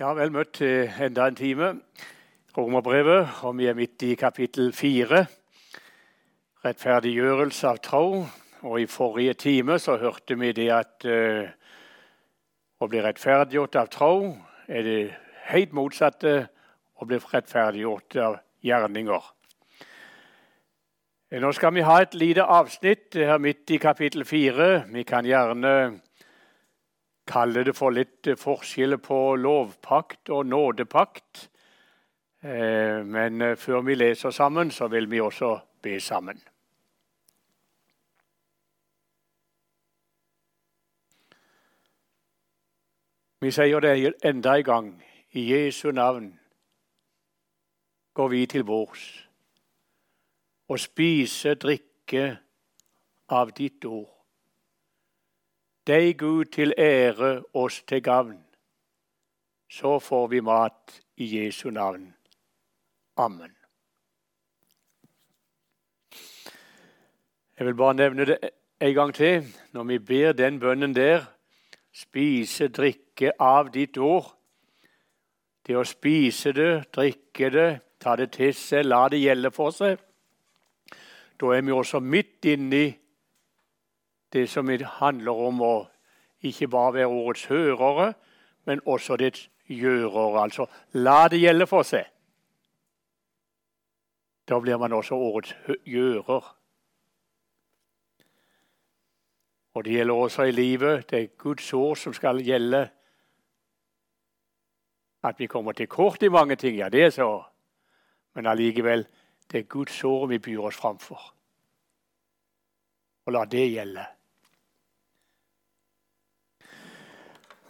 Ja, vel møtt til enda en time. Romerbrevet, og vi er midt i kapittel fire. Rettferdiggjørelse av tro. Og i forrige time så hørte vi det at uh, å bli rettferdiggjort av tro er det helt motsatte å bli rettferdiggjort av gjerninger. Nå skal vi ha et lite avsnitt her midt i kapittel fire. Vi kan gjerne kalle det for litt forskjell på lovpakt og nådepakt. Eh, men eh, før vi leser sammen, så vil vi også be sammen. Vi sier det enda en gang. I Jesu navn går vi til bords og spiser, drikke av ditt ord. Deg, Gud, til ære, oss til gavn. Så får vi mat i Jesu navn. Amen. Jeg vil bare nevne det en gang til. Når vi ber den bønnen der, spise, drikke av ditt ord Det å spise det, drikke det, ta det til seg, la det gjelde for seg. Da er vi også midt inni det som handler om å ikke bare være ordets hørere, men også dets gjørere. Altså la det gjelde for seg. Da blir man også årets gjører. Og det gjelder også i livet. Det er Guds ord som skal gjelde. At vi kommer til kort i mange ting, ja, det er så. Men allikevel, det er Guds ord vi byr oss framfor. Og la det gjelde.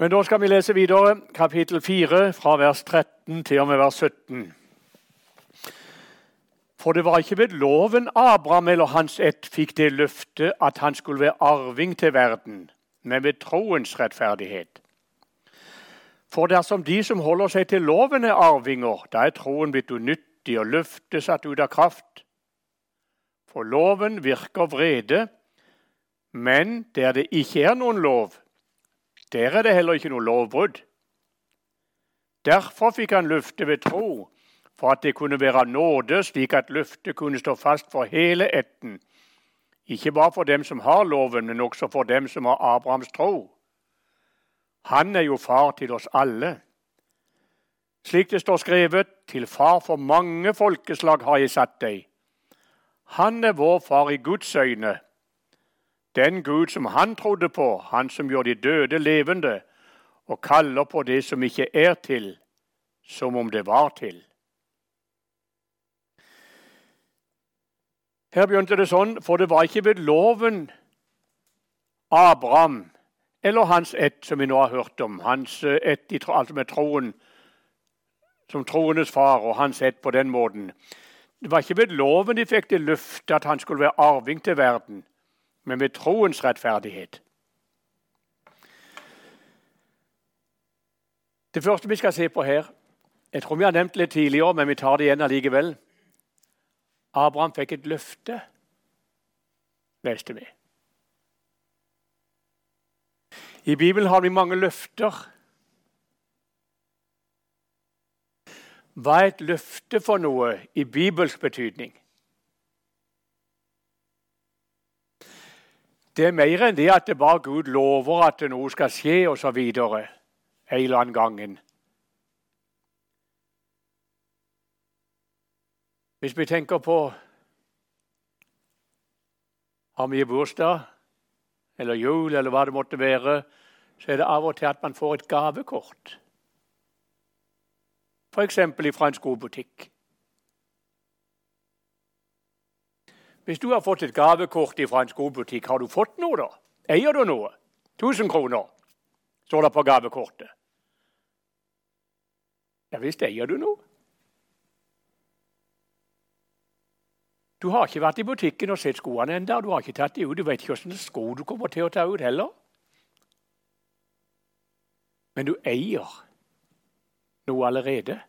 Men da skal vi lese videre kapittel 4 fra vers 13 til og med vers 17. For det var ikke ved loven Abraham eller hans ett fikk det løftet at han skulle være arving til verden, men ved troens rettferdighet. For dersom de som holder seg til loven, er arvinger, da er troen blitt unyttig og løftet satt ut av kraft. For loven virker vrede, men der det ikke er noen lov, der er det heller ikke noe lovbrudd. Derfor fikk han løftet ved tro, for at det kunne være nåde, slik at løftet kunne stå fast for hele ætten. Ikke bare for dem som har loven, men også for dem som har Abrahams tro. Han er jo far til oss alle. Slik det står skrevet, til far for mange folkeslag har jeg satt deg. Han er vår far i Guds øyne den Gud som han trodde på, han som gjør de døde levende, og kaller på det som ikke er til, som om det var til. Her begynte det sånn, for det var ikke ved loven Abraham eller hans ett, som vi nå har hørt om, hans ett altså med troen, som troenes far og hans ett på den måten. Det var ikke ved loven de fikk det løftet at han skulle være arving til verden men ved troens rettferdighet. Det første vi skal se på her Jeg tror vi har nevnt det litt tidligere, men vi tar det igjen allikevel. Abraham fikk et løfte, leste vi. I Bibelen har vi mange løfter. Hva er et løfte for noe i bibelsk betydning? Det er mer enn det at det bare Gud lover at noe skal skje, osv. en eller annen gangen. Hvis vi tenker på Har vi bursdag eller jul eller hva det måtte være, så er det av og til at man får et gavekort. F.eks. fra en skobutikk. Hvis du har fått et gavekort fra en skobutikk, har du fått noe da? Eier du noe? 1000 kroner står det på gavekortet. Ja visst eier du noe. Du har ikke vært i butikken og sett skoene ennå. Du har ikke tatt dem ut. Du vet ikke hvilke sko du kommer til å ta ut heller. Men du eier noe allerede.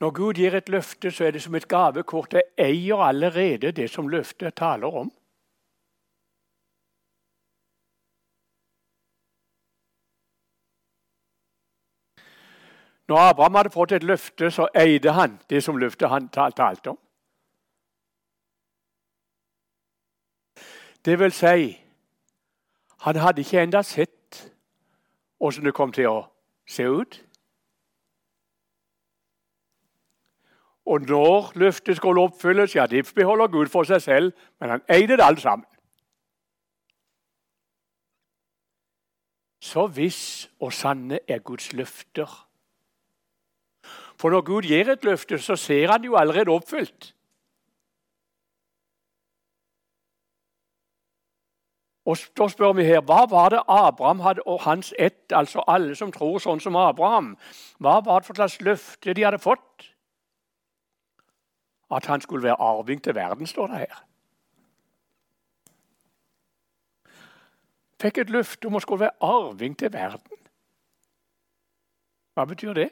Når Gud gir et løfte, så er det som et gavekort. Jeg eier allerede det som løftet taler om. Når Abraham hadde fått et løfte, så eide han det som løftet han talte om. Det vil si, han hadde ikke enda sett åssen det kom til å se ut. Og når løftet skulle oppfylles, ja, det beholder Gud for seg selv, men han eide det alt sammen. Så viss og sanne er Guds løfter. For når Gud gir et løfte, så ser han jo allerede oppfylt. Og Da spør vi her, Hva var det Abraham hadde, og hans ett, altså alle som tror sånn som Abraham, hva var det for slags løfte de hadde fått? At han skulle være arving til verden, står det her. Fikk et løfte om å skulle være arving til verden. Hva betyr det?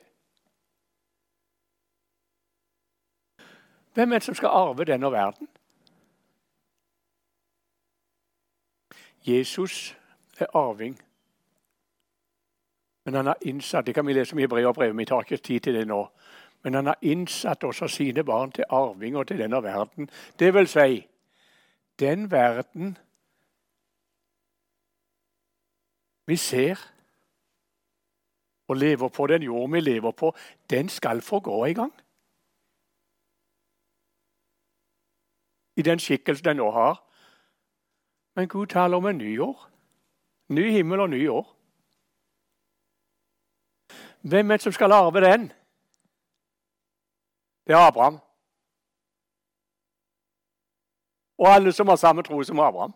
Hvem er det som skal arve denne verden? Jesus er arving. Men han har innsatt det kan vi lese om i brevet, vi tar ikke tid til det nå. Men han har innsatt også sine barn til arvinger til denne verden. Det vil si, den verden vi ser og lever på, den jord vi lever på, den skal få gå en gang. I den skikkelsen den nå har. Men Gud taler om en ny jord. Ny himmel og ny jord. Hvem er det som skal arve den? Det er Abraham. Og alle som har samme tro som Abraham.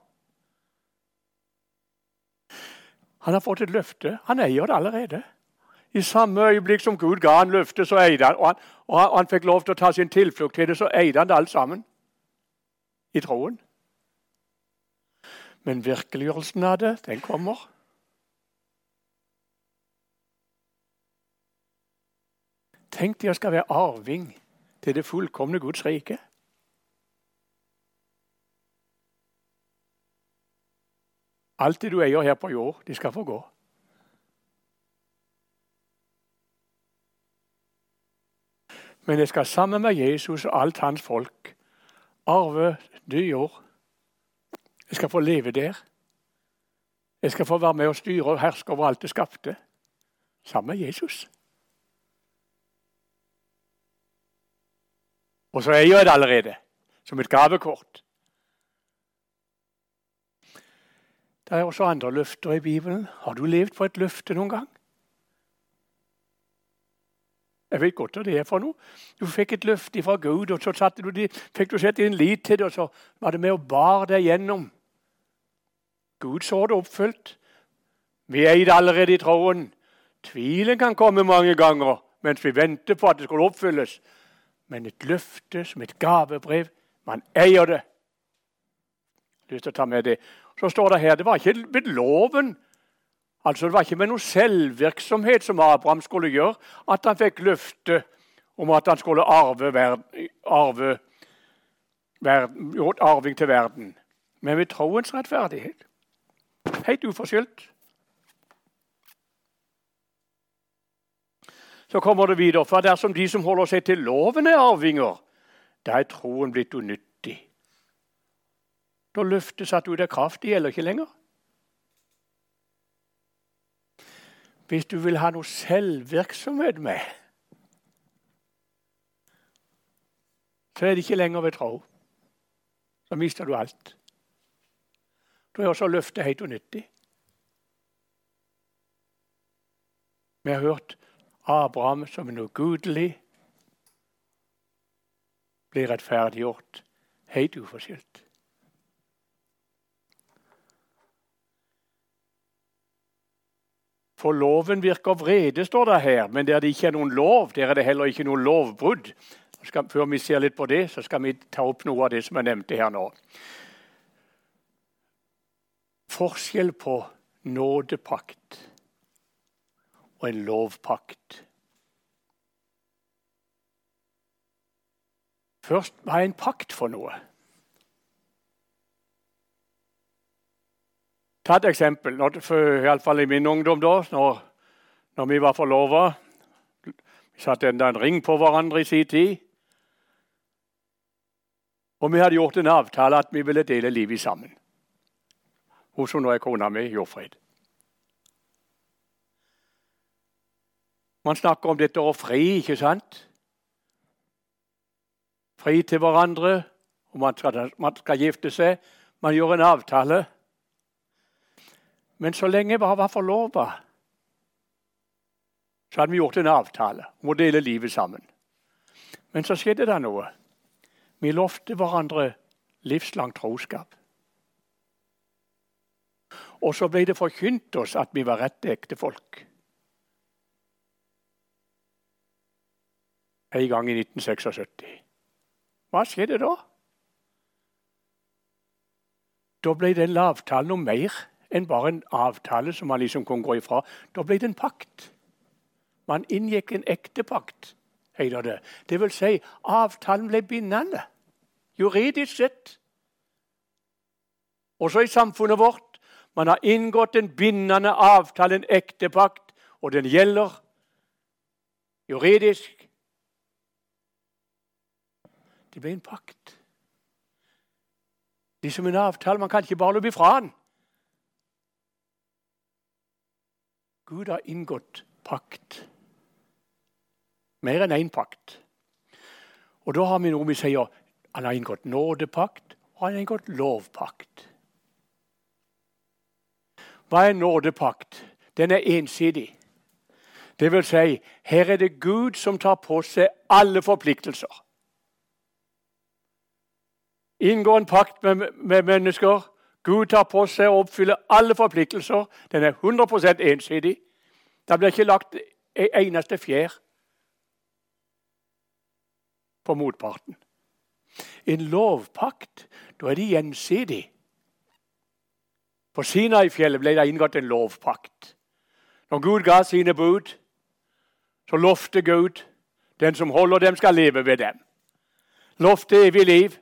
Han har fått et løfte. Han eier det allerede. I samme øyeblikk som Gud ga han løftet, så eide han, og han, og han, han fikk lov til å ta sin tilflukt til det, så eide han det alt sammen i troen. Men virkeliggjørelsen av det, den kommer. Tenk deg å skal være arving til det fullkomne Guds rike. Alt det du eier her på jord, det skal få gå. Men jeg skal sammen med Jesus og alt hans folk arve ny jord. Jeg skal få leve der. Jeg skal få være med og styre og herske over alt det skapte. Sammen med Jesus. Og så eier jeg det allerede, som et gavekort. Det er også andre løfter i Bibelen. Har du levd på et løfte noen gang? Jeg vet godt hva det er for noe. Du fikk et løfte fra Gud, og så du de, fikk du sett din lit til det, og så var det med og bar deg gjennom. Gud så det oppfylt. Vi eide allerede i troen. Tvilen kan komme mange ganger mens vi venter på at det skal oppfylles men et løfte som et gavebrev. Man eier det. Lyst til å ta med det. Så står det her det var ikke ved loven, altså det var ikke med noe selvvirksomhet som Abraham skulle gjøre, at han fikk løfte om at han skulle arve, verden, arve verden, arving til verden. Men ved troens rettferdighet. Helt uforskyldt. Så kommer det videre. For dersom de som holder seg til loven, er arvinger, da er troen blitt unyttig. Da løftes at ut av kraft. Det gjelder ikke lenger. Hvis du vil ha noe selvvirksomhet med, så er det ikke lenger ved tro. Da mister du alt. Da er også løftet helt unyttig. Vi har hørt Abraham som noe gudelig blir rettferdiggjort helt uforskyldt. For loven virker vrede, står det her, men der det ikke er noen lov, der er det heller ikke noe lovbrudd. Før vi ser litt på det, så skal vi ta opp noe av det som jeg nevnte her nå. Forskjell på nådepakt og en lovpakt. Først var jeg en pakt for noe? Ta et eksempel. Iallfall i min ungdom, da, når, når vi var forlova. Vi satte enda en ring på hverandre i sin tid. Og vi hadde gjort en avtale at vi ville dele livet sammen. Hun som nå er kona mi, Jordfrid. Man snakker om dette å fri, ikke sant? Fri til hverandre, og man skal, man skal gifte seg. Man gjør en avtale. Men så lenge vi var forlova, så hadde vi gjort en avtale om å dele livet sammen. Men så skjedde det noe. Vi lovte hverandre livslang troskap. Og så ble det forkynt oss at vi var rette ektefolk. En gang i 1976. Hva skjedde da? Da ble den avtalen noe mer enn bare en avtale som man liksom kunne gå ifra. Da ble det en pakt. Man inngikk en ekte pakt, heter det. Det vil si, avtalen ble bindende. Juridisk sett. Også i samfunnet vårt. Man har inngått en bindende avtale, en ekte pakt, og den gjelder juridisk. Det ble en pakt. Det er som en avtale. Man kan ikke bare løpe ifra den. Gud har inngått pakt. Mer enn én pakt. Og da har vi noe vi sier han har inngått nådepakt, og han har inngått lovpakt. Hva er nådepakt? Den er ensidig. Det vil si, her er det Gud som tar på seg alle forpliktelser. Inngår en pakt med, med mennesker Gud tar på seg å oppfylle alle forpliktelser. Den er 100% ensidig. Det blir ikke lagt en eneste fjær på motparten. En lovpakt, da er det gjensidig. På Sinai-fjellet ble det inngått en lovpakt. Når Gud ga sine bud, så lovte Gud den som holder dem, skal leve ved dem. Lovte evig liv.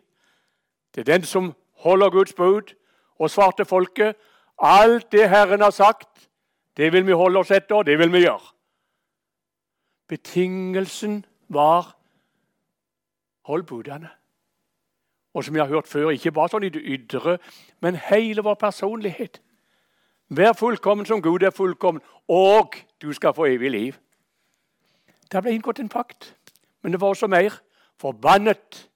Det er den som holder Guds bud, og svarte folket alt det Herren har sagt, det vil vi holde oss etter, og det vil vi gjøre. Betingelsen var hold budene. Og som vi har hørt før, ikke bare sånn i det ydre, men hele vår personlighet. Vær fullkommen som Gud er fullkommen, og du skal få evig liv. Det ble inngått en pakt, men det var også mer. Forbannet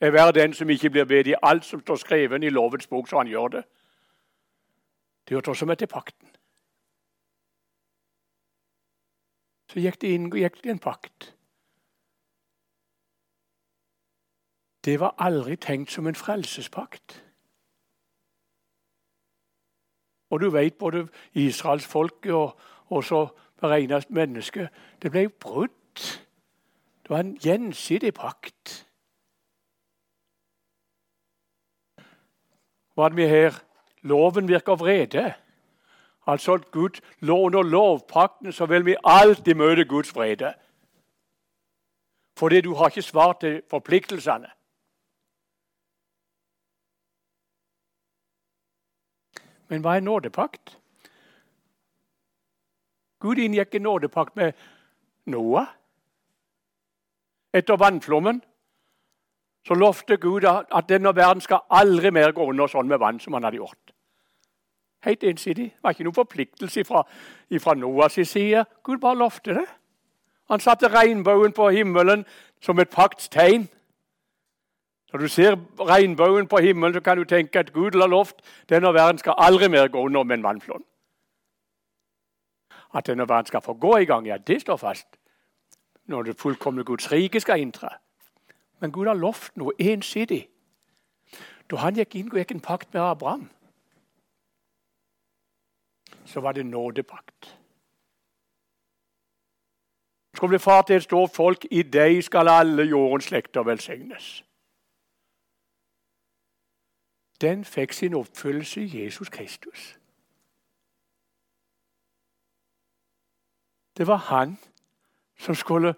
er hver den som ikke blir bedt i alt som står skrevet i lovens bok, så han gjør det. Det hørte også med til pakten. Så gikk det inn gikk det en pakt. Det var aldri tenkt som en frelsespakt. Og du vet både israelsfolket og også beregnet menneske Det ble brutt. Det var en gjensidig pakt. Hva hadde vi her? Loven virker vrede. Altså at Gud under lovpakten så vil vi alltid møte Guds vrede. Fordi du har ikke svar til forpliktelsene. Men hva er nådepakt? Gud inngikk en nådepakt med Noah. Etter vannflommen så lovte Gud at denne verden skal aldri mer gå under sånn med vann som han hadde gjort. Helt ensidig. Det var ikke noen forpliktelse fra, fra Noas side. Gud bare lovte det. Han satte regnbuen på himmelen som et paktstegn. Når du ser regnbuen på himmelen, så kan du tenke at Gud har lovt denne verden skal aldri mer gå under med en vannflom. At denne verden skal få gå i gang, ja, det står fast. Når det fullkomne Guds rike skal inntre. Men Gud har lovt noe ensidig. Da han gikk inn og gikk en pakt med Abraham, så var det nådepakt. Skal bli far til et stort folk, i deg skal alle jordens slekter velsignes. Den fikk sin oppfyllelse i Jesus Kristus. Det var han som skulle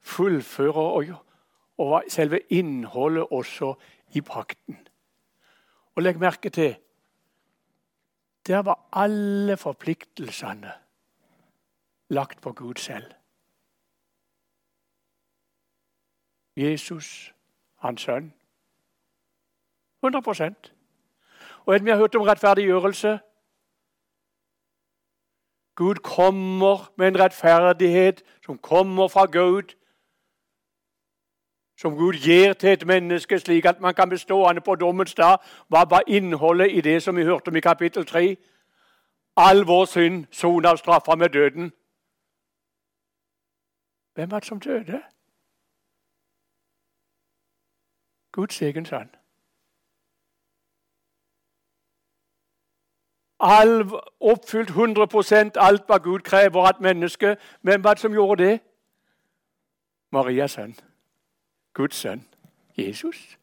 fullføre og og selve innholdet også i pakten. Og legg merke til der var alle forpliktelsene lagt på Gud selv. Jesus, hans sønn. 100% Og enn vi har hørt om rettferdiggjørelse. Gud kommer med en rettferdighet som kommer fra Gud, som Gud gir til et menneske, slik at man kan bestå han på dommens dag. Hva var innholdet i det som vi hørte om i kapittel 3? All vår synd soner straffa med døden. Hvem var det som døde? Guds egen sønn. All, oppfylt 100% alt hva Gud krever av et menneske. Hvem var det som gjorde det? Marias sønn. Guds sønn. Jesus.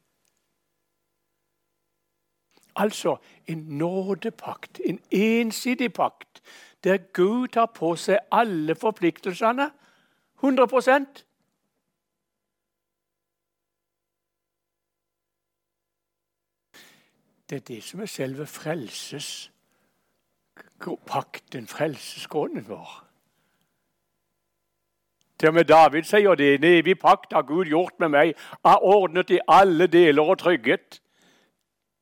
Altså en nådepakt, en ensidig pakt, der Gud tar på seg alle forpliktelsene 100 Det er det som er selve frelsespakten, frelsesgrunnen vår. Til og med David sier det. En evig pakt har Gud gjort med meg, har ordnet i alle deler og trygget.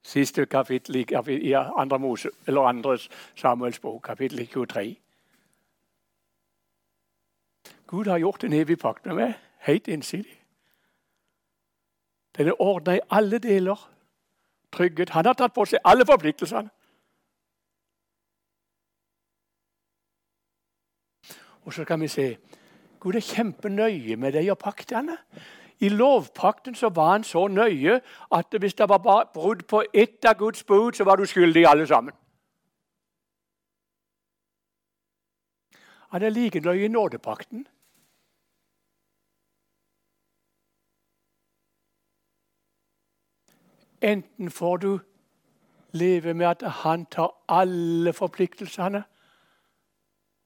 Siste kapittel i, andre, Mose, andre Samuels bok, kapittel 23. Gud har gjort en evig pakt med meg, helt innsidig. Den er ordna i alle deler. Trygget. Han har tatt på seg alle forpliktelsene. Og så kan vi se Gud er kjempenøye med de paktene. I lovpakten så var han så nøye at hvis det var brudd på ett av Guds bud, så var du skyldig alle sammen. Han er like nøye i nådepakten. Enten får du leve med at han tar alle forpliktelsene,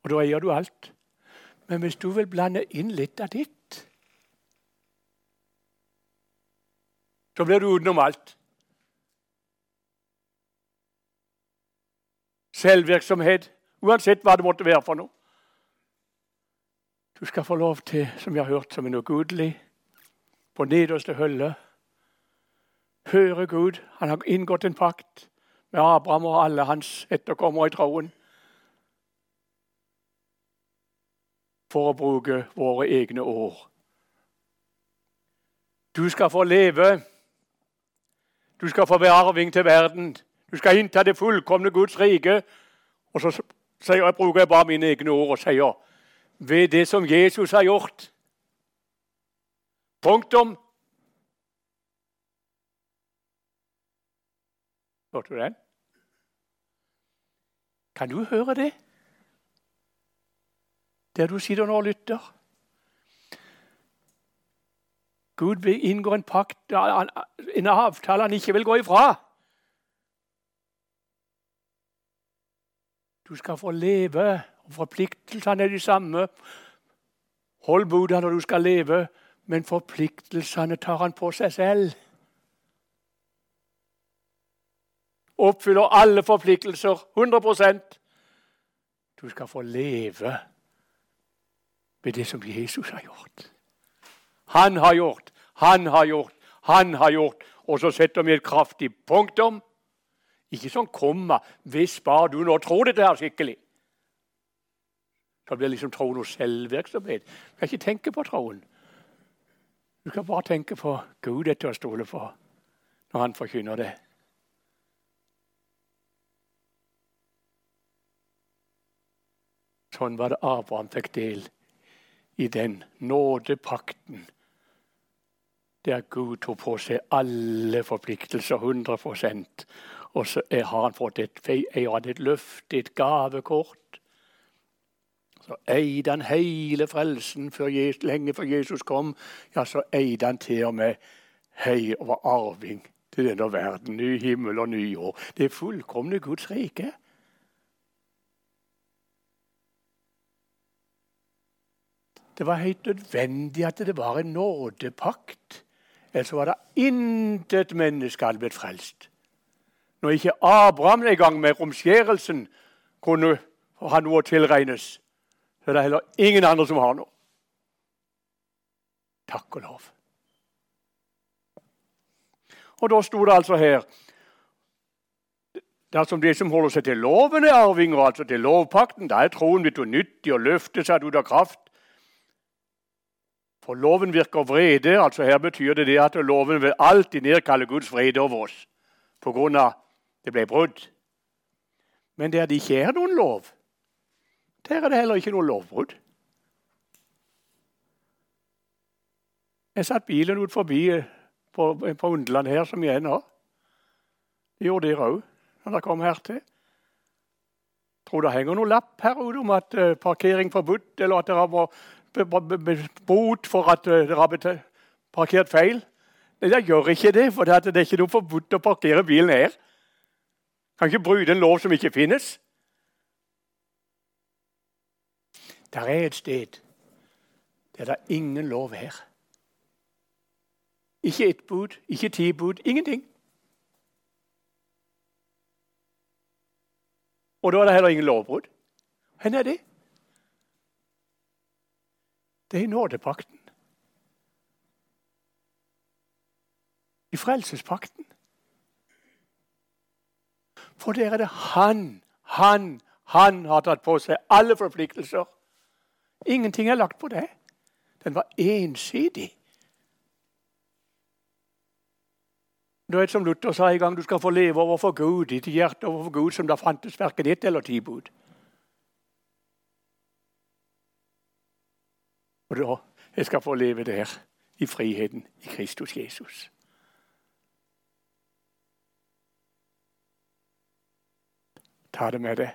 og da eier du alt. Men hvis du vil blande inn litt av ditt, så blir du utenom alt. Selvvirksomhet, uansett hva det måtte være for noe. Du skal få lov til, som vi har hørt, som en ugudelig, på nederste hølle høre Gud. Han har inngått en pakt med Abraham og alle hans etterkommere i troen. For å bruke våre egne år. Du skal få leve. Du skal få være til verden. Du skal innta det fullkomne Guds rike. Og så sier jeg, bruker jeg bare mine egne ord og sier ved det som Jesus har gjort. Punktum. Hørte du den? Kan du høre det? Der du sitter nå og lytter. Gud vil inngå en pakt, en avtale han ikke vil gå ifra. Du skal få leve, og forpliktelsene er de samme. Hold buda når du skal leve, men forpliktelsene tar han på seg selv. oppfyller alle forpliktelser 100% Du skal få leve med det som Jesus har gjort. Han har gjort, han har gjort, han har gjort. Og så setter vi et kraftig punktum. Ikke sånn komma hvis bare du nå tror dette her skikkelig. Så blir liksom tro noe selvvirksomhet. Du kan ikke tenke på troen. Du kan bare tenke på Gud er til å stole på når han forkynner det. Sånn var det Abraham fikk del i den nådepakten der Gud tok på seg alle forpliktelser 100% Og så har han fått et, et løfte, et gavekort. Så eide han hele frelsen før Jesus, lenge før Jesus kom. Ja, så eide han til og med hei og arving til denne verden. Ny himmel og ny jord. Det fullkomne Guds rike. Det var helt nødvendig at det var en nådepakt. Ellers var det intet menneske hadde blitt frelst. Når ikke Abraham i gang med romskjærelsen kunne ha noe å tilregnes, så er det heller ingen andre som har noe. Takk og lov. Og da sto det altså her Dersom de som holder seg til loven, er arvinger, altså til lovpakten, da er troen blitt unyttig og løftes ut av kraft. For loven virker vrede. altså Her betyr det, det at loven vil alltid nedkalle Guds vrede over oss av det ble brudd. Men der det ikke er noen lov, der er det heller ikke noe lovbrudd. Jeg satt bilen ut forbi på, på Underland her, som jeg er nå. Det gjorde dere òg når dere kom hertil. Tror det henger noen lapp her ute om at uh, parkering forbudt, eller at dere må bot for at uh, dere har parkert feil. Nei, jeg gjør ikke det, for det er ikke noe forbudt å parkere bilen her. Kan ikke bryte en lov som ikke finnes. Der er et sted der det er ingen lov her. Ikke ett bud, ikke ti bud, ingenting. Og da er det heller ingen lovbrudd. Hvor er det? Det er i nådepakten. I frelsespakten. For der er det han, han, han har tatt på seg alle forpliktelser. Ingenting er lagt på det. Den var ensidig. Du vet Som Luther sa en gang, du skal få leve overfor Gud, ditt hjerte overfor Gud, som da fantes verken ett eller ti bud. Og da jeg skal få leve der, i friheten i Kristus Jesus. Ta det med deg.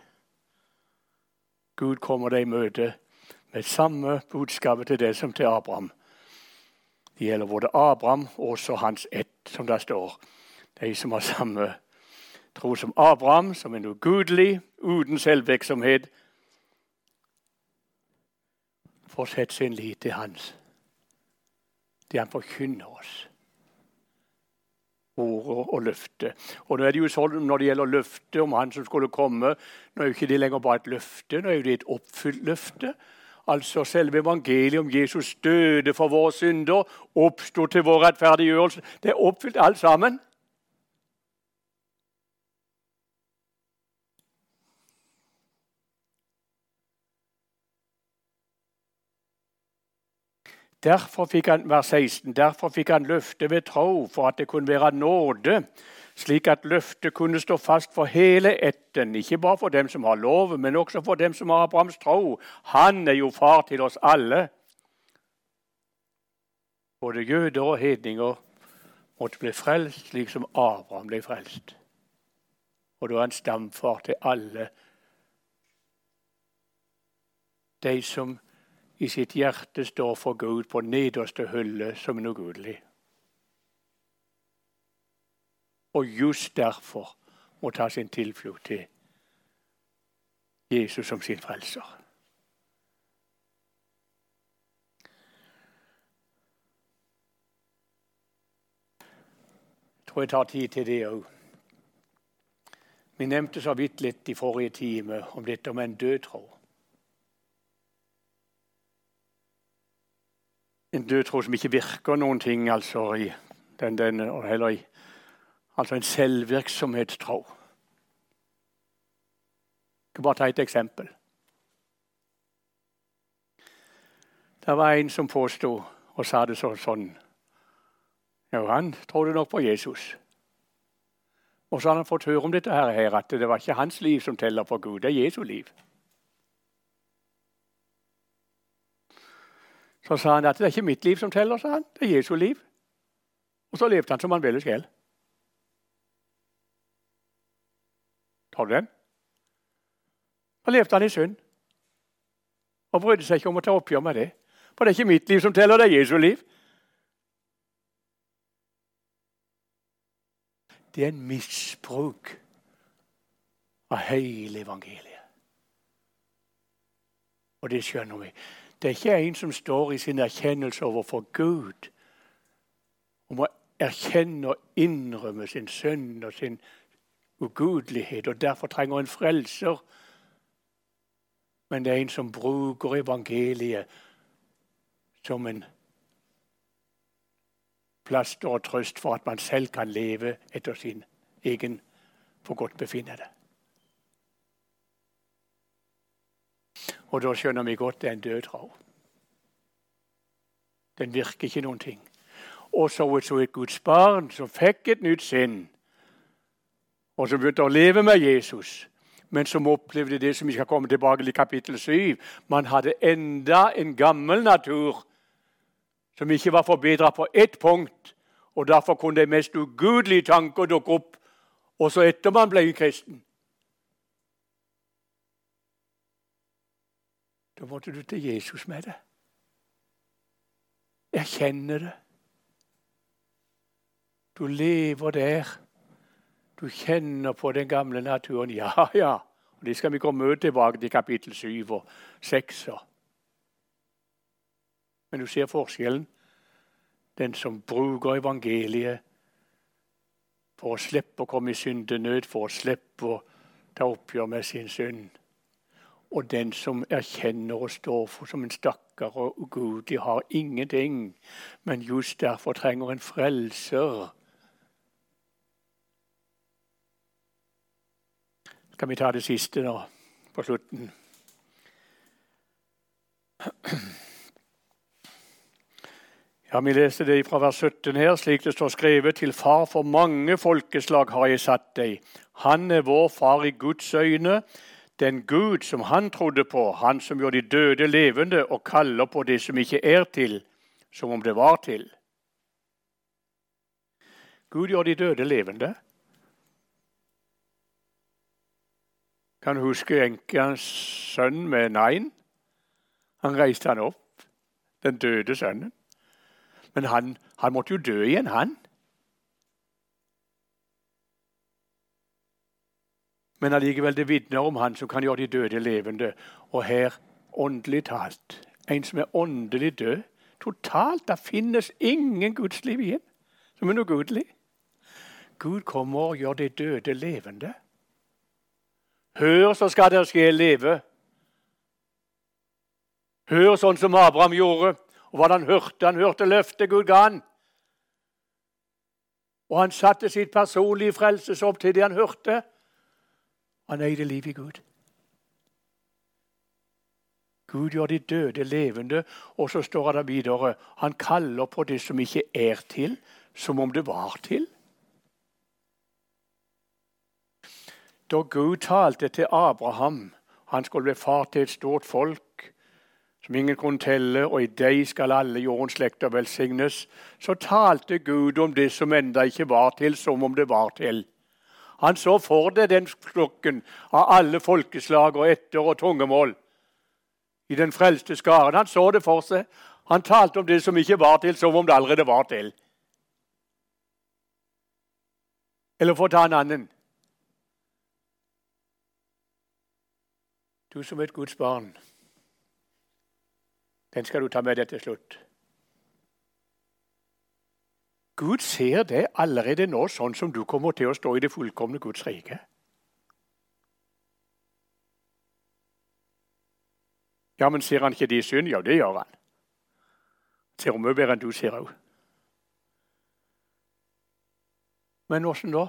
Gud kommer deg i møte med samme budskapet til deg som til Abraham. Det gjelder både Abraham og også hans ett, som det står. De som har samme tro som Abraham, som er ugudelig, uten selvvirksomhet, får sette sin lit til hans. Det han forkynner oss. Ordet og løftet. Og nå er det jo sånn Når det gjelder løftet om han som skulle komme, nå er jo ikke det lenger bare et løfte, nå er det et oppfylt løfte. Altså selve evangeliet om Jesus døde for våre synder, oppsto til vår rettferdiggjørelse. Det er oppfylt alt sammen. Derfor fikk han, vers 16, derfor fikk han løftet ved tro, for at det kunne være nåde slik at løftet kunne stå fast for hele etten, ikke bare for dem som har lov, men også for dem som har Abrahams tro. Han er jo far til oss alle. Både jøder og hedninger måtte bli frelst slik som Abraham ble frelst. Og da er han stamfar til alle de som i sitt hjerte står for Gud på nederste hylle som en ugudelig og just derfor må ta sin tilflukt til Jesus som sin frelser. Jeg tror jeg tar tid til det òg. Vi nevnte så vidt litt i forrige time om dette med en død tro. En død tro som ikke virker noen ting, altså i den, den, heller i Altså en selvvirksomhetstro. Jeg skal bare ta et eksempel. Det var en som påsto og sa det sånn, sånn. Ja, han trodde nok på Jesus. Og så hadde han fått høre om dette her, at det var ikke hans liv som teller for Gud, det er Jesu liv. Så sa han at det er ikke mitt liv som teller, sa han. det er Jesu liv. Og så levde han som han ville selv. Tar du den? Da levde han i synd. Og brydde seg ikke om å ta oppgjør med det. For det er ikke mitt liv som teller, det er Jesu liv. Det er en misbruk av hele evangeliet. Og det skjønner vi. Det er ikke en som står i sin erkjennelse overfor Gud om å erkjenne og innrømme sin synd og sin ugudelighet og derfor trenger en frelser. Men det er en som bruker evangeliet som en plaster og trøst for at man selv kan leve etter sin egen forgodtbefinnende. Og da skjønner vi godt det er en død tro. Den virker ikke noen ting. Og så så et Guds barn som fikk et nytt sinn, og som begynte å leve med Jesus, men som opplevde det som vi skal komme tilbake til i kapittel 7. Man hadde enda en gammel natur som ikke var forbedra på ett punkt. Og Derfor kunne de mest ugudelige tanker dukke opp også etter man ble kristen. Da måtte du til Jesus med det. Erkjenne det. Du lever der. Du kjenner på den gamle naturen. Ja, ja. Og Det skal vi komme tilbake til kapittel 7 og 6. Men du ser forskjellen. Den som bruker evangeliet for å slippe å komme i syndenød, for å slippe å ta oppgjør med sin synd. Og den som erkjenner og står for som en stakkar og ugudig, har ingenting, men just derfor trenger en frelser. Skal vi ta det siste nå, på slutten? Ja, Vi leser det fra vers 17 her, slik det står skrevet. Til far for mange folkeslag har jeg satt deg. Han er vår far i Guds øyne, den Gud som han trodde på, han som gjør de døde levende og kaller på det som ikke er til, som om det var til. Gud gjør de døde levende. Kan huske enkens sønn med Nain? Han reiste han opp, den døde sønnen. Men han, han måtte jo dø igjen, han. Men allikevel det vitner om han som kan gjøre de døde levende. Og her åndelig talt en som er åndelig død. Totalt. Det finnes ingen gudsliv igjen som er noe gudelig. Gud kommer og gjør de døde levende. Hør, så skal dere skje leve. Hør sånn som Abraham gjorde. Og hva han hørte? Han hørte løftet Gud ga han. Og han satte sitt personlige frelsesopp til det han hørte. Han eide livet i Gud. Gud gjør de døde levende, og så står det videre Han kaller på det som ikke er til, som om det var til. Da Gud talte til Abraham, han skulle bli far til et stort folk, som ingen kunne telle, og i deg skal alle jordens slekter velsignes, så talte Gud om det som enda ikke var til, som om det var til. Han så for det den flokken av alle folkeslag og etter og tungemål i den frelste skaren. Han så det for seg. Han talte om det som ikke var til, som om det allerede var til. Eller for å ta en annen Du som er et Guds barn. Den skal du ta med deg til slutt. Gud ser det allerede nå, sånn som du kommer til å stå i det fullkomne Guds rike. Ja, men ser han ikke de synd? Ja, det gjør han. Ser mye bedre enn du ser òg. Men åssen da?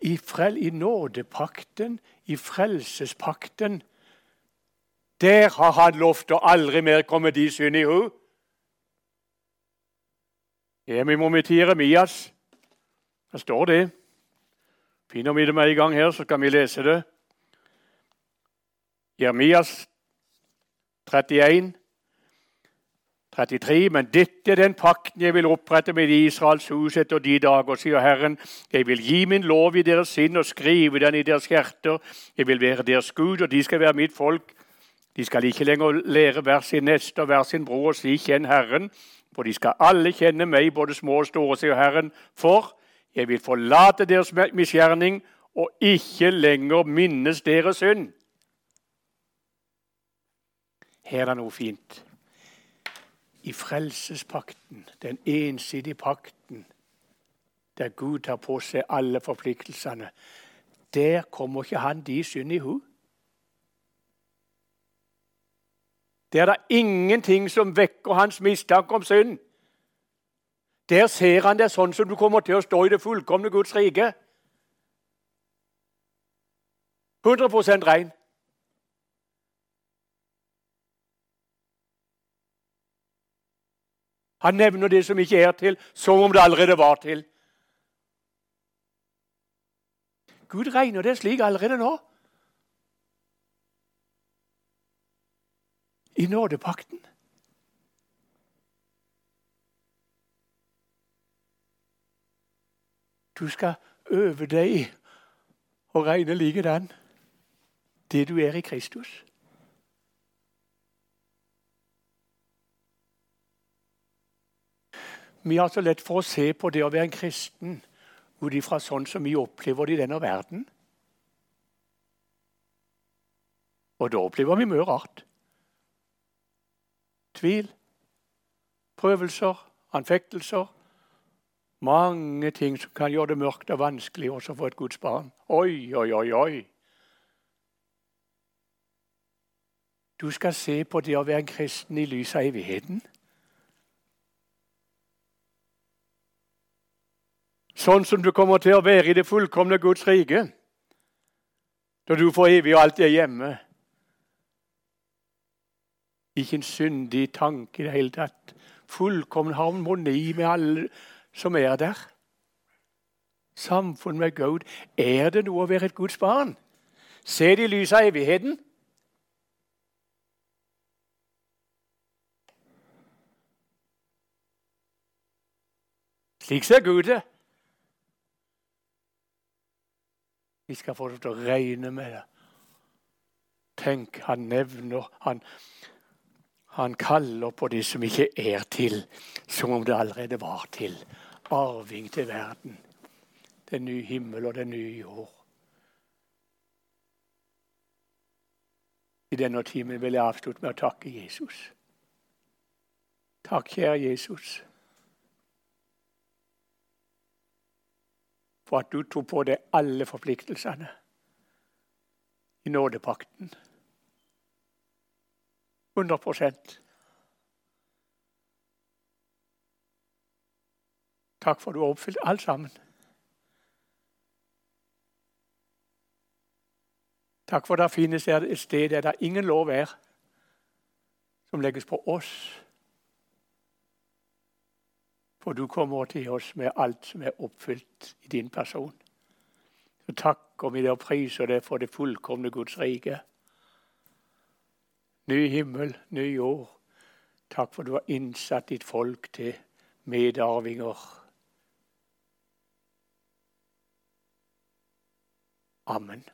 I, frel, I nådepakten, i frelsespakten, der har han lovt å aldri mer komme de synd i hu. Hjemme må vi til Jeremias. Der står det. Finner vi det med en gang her, så kan vi lese det. Jeremias 31, 33. Men dette er den pakten jeg vil opprette med Israels hus etter de dager, sier Herren. Jeg vil gi min lov i deres sinn og skrive den i deres hjerter. Jeg vil være deres Gud, og de skal være mitt folk. De skal ikke lenger lære hver sin neste og hver sin bror og si 'kjenn Herren', for de skal alle kjenne meg, både små og store, sier Herren. For jeg vil forlate deres misgjerning og ikke lenger minnes deres synd. Her er noe fint. I frelsespakten, den ensidige pakten, der Gud tar på seg alle forpliktelsene, der kommer ikke han de synd i hu. Det er det ingenting som vekker hans mistanke om synd. Der ser han det sånn som du kommer til å stå i det fullkomne Guds rike. 100% rein. Han nevner det som ikke er til, som om det allerede var til. Gud regner det slik allerede nå. I nådepakten. Du skal øve deg og regne likedan det du er i Kristus. Vi har så lett for å se på det å være en kristen ut ifra sånn som vi opplever det i denne verden. Og da opplever vi mye rart. Tvil, prøvelser, anfektelser. Mange ting som kan gjøre det mørkt og vanskelig også for et Guds barn. Oi, oi, oi, oi. Du skal se på det å være en kristen i lys av evigheten. Sånn som du kommer til å være i det fullkomne Guds rike. Da du for evig og alltid er hjemme. Ikke en syndig tanke i det hele tatt. Fullkommen harmoni med alle som er der. Samfunn med Gud. Er det noe å være et Guds barn? Se det i lys av evigheten. Slik ser Gud det. Vi skal få lov til å regne med det. Tenk, han nevner han, han kaller på de som ikke er til, som om det allerede var til. Arving til verden. Den nye himmel og den nye jord. I denne timen vil jeg avslutte med å takke Jesus. Takk, kjære Jesus. for at du tok på deg alle forpliktelsene i nådepakten. 100 Takk for at du har oppfylt alt sammen. Takk for at det finnes et sted der det ingen lov er, som legges på oss for du kommer til oss med alt som er oppfylt i din person. Så takker vi deg priser deg for det fullkomne Guds rike. Ny himmel, ny jord. Takk for du har innsatt ditt folk til medarvinger. Amen.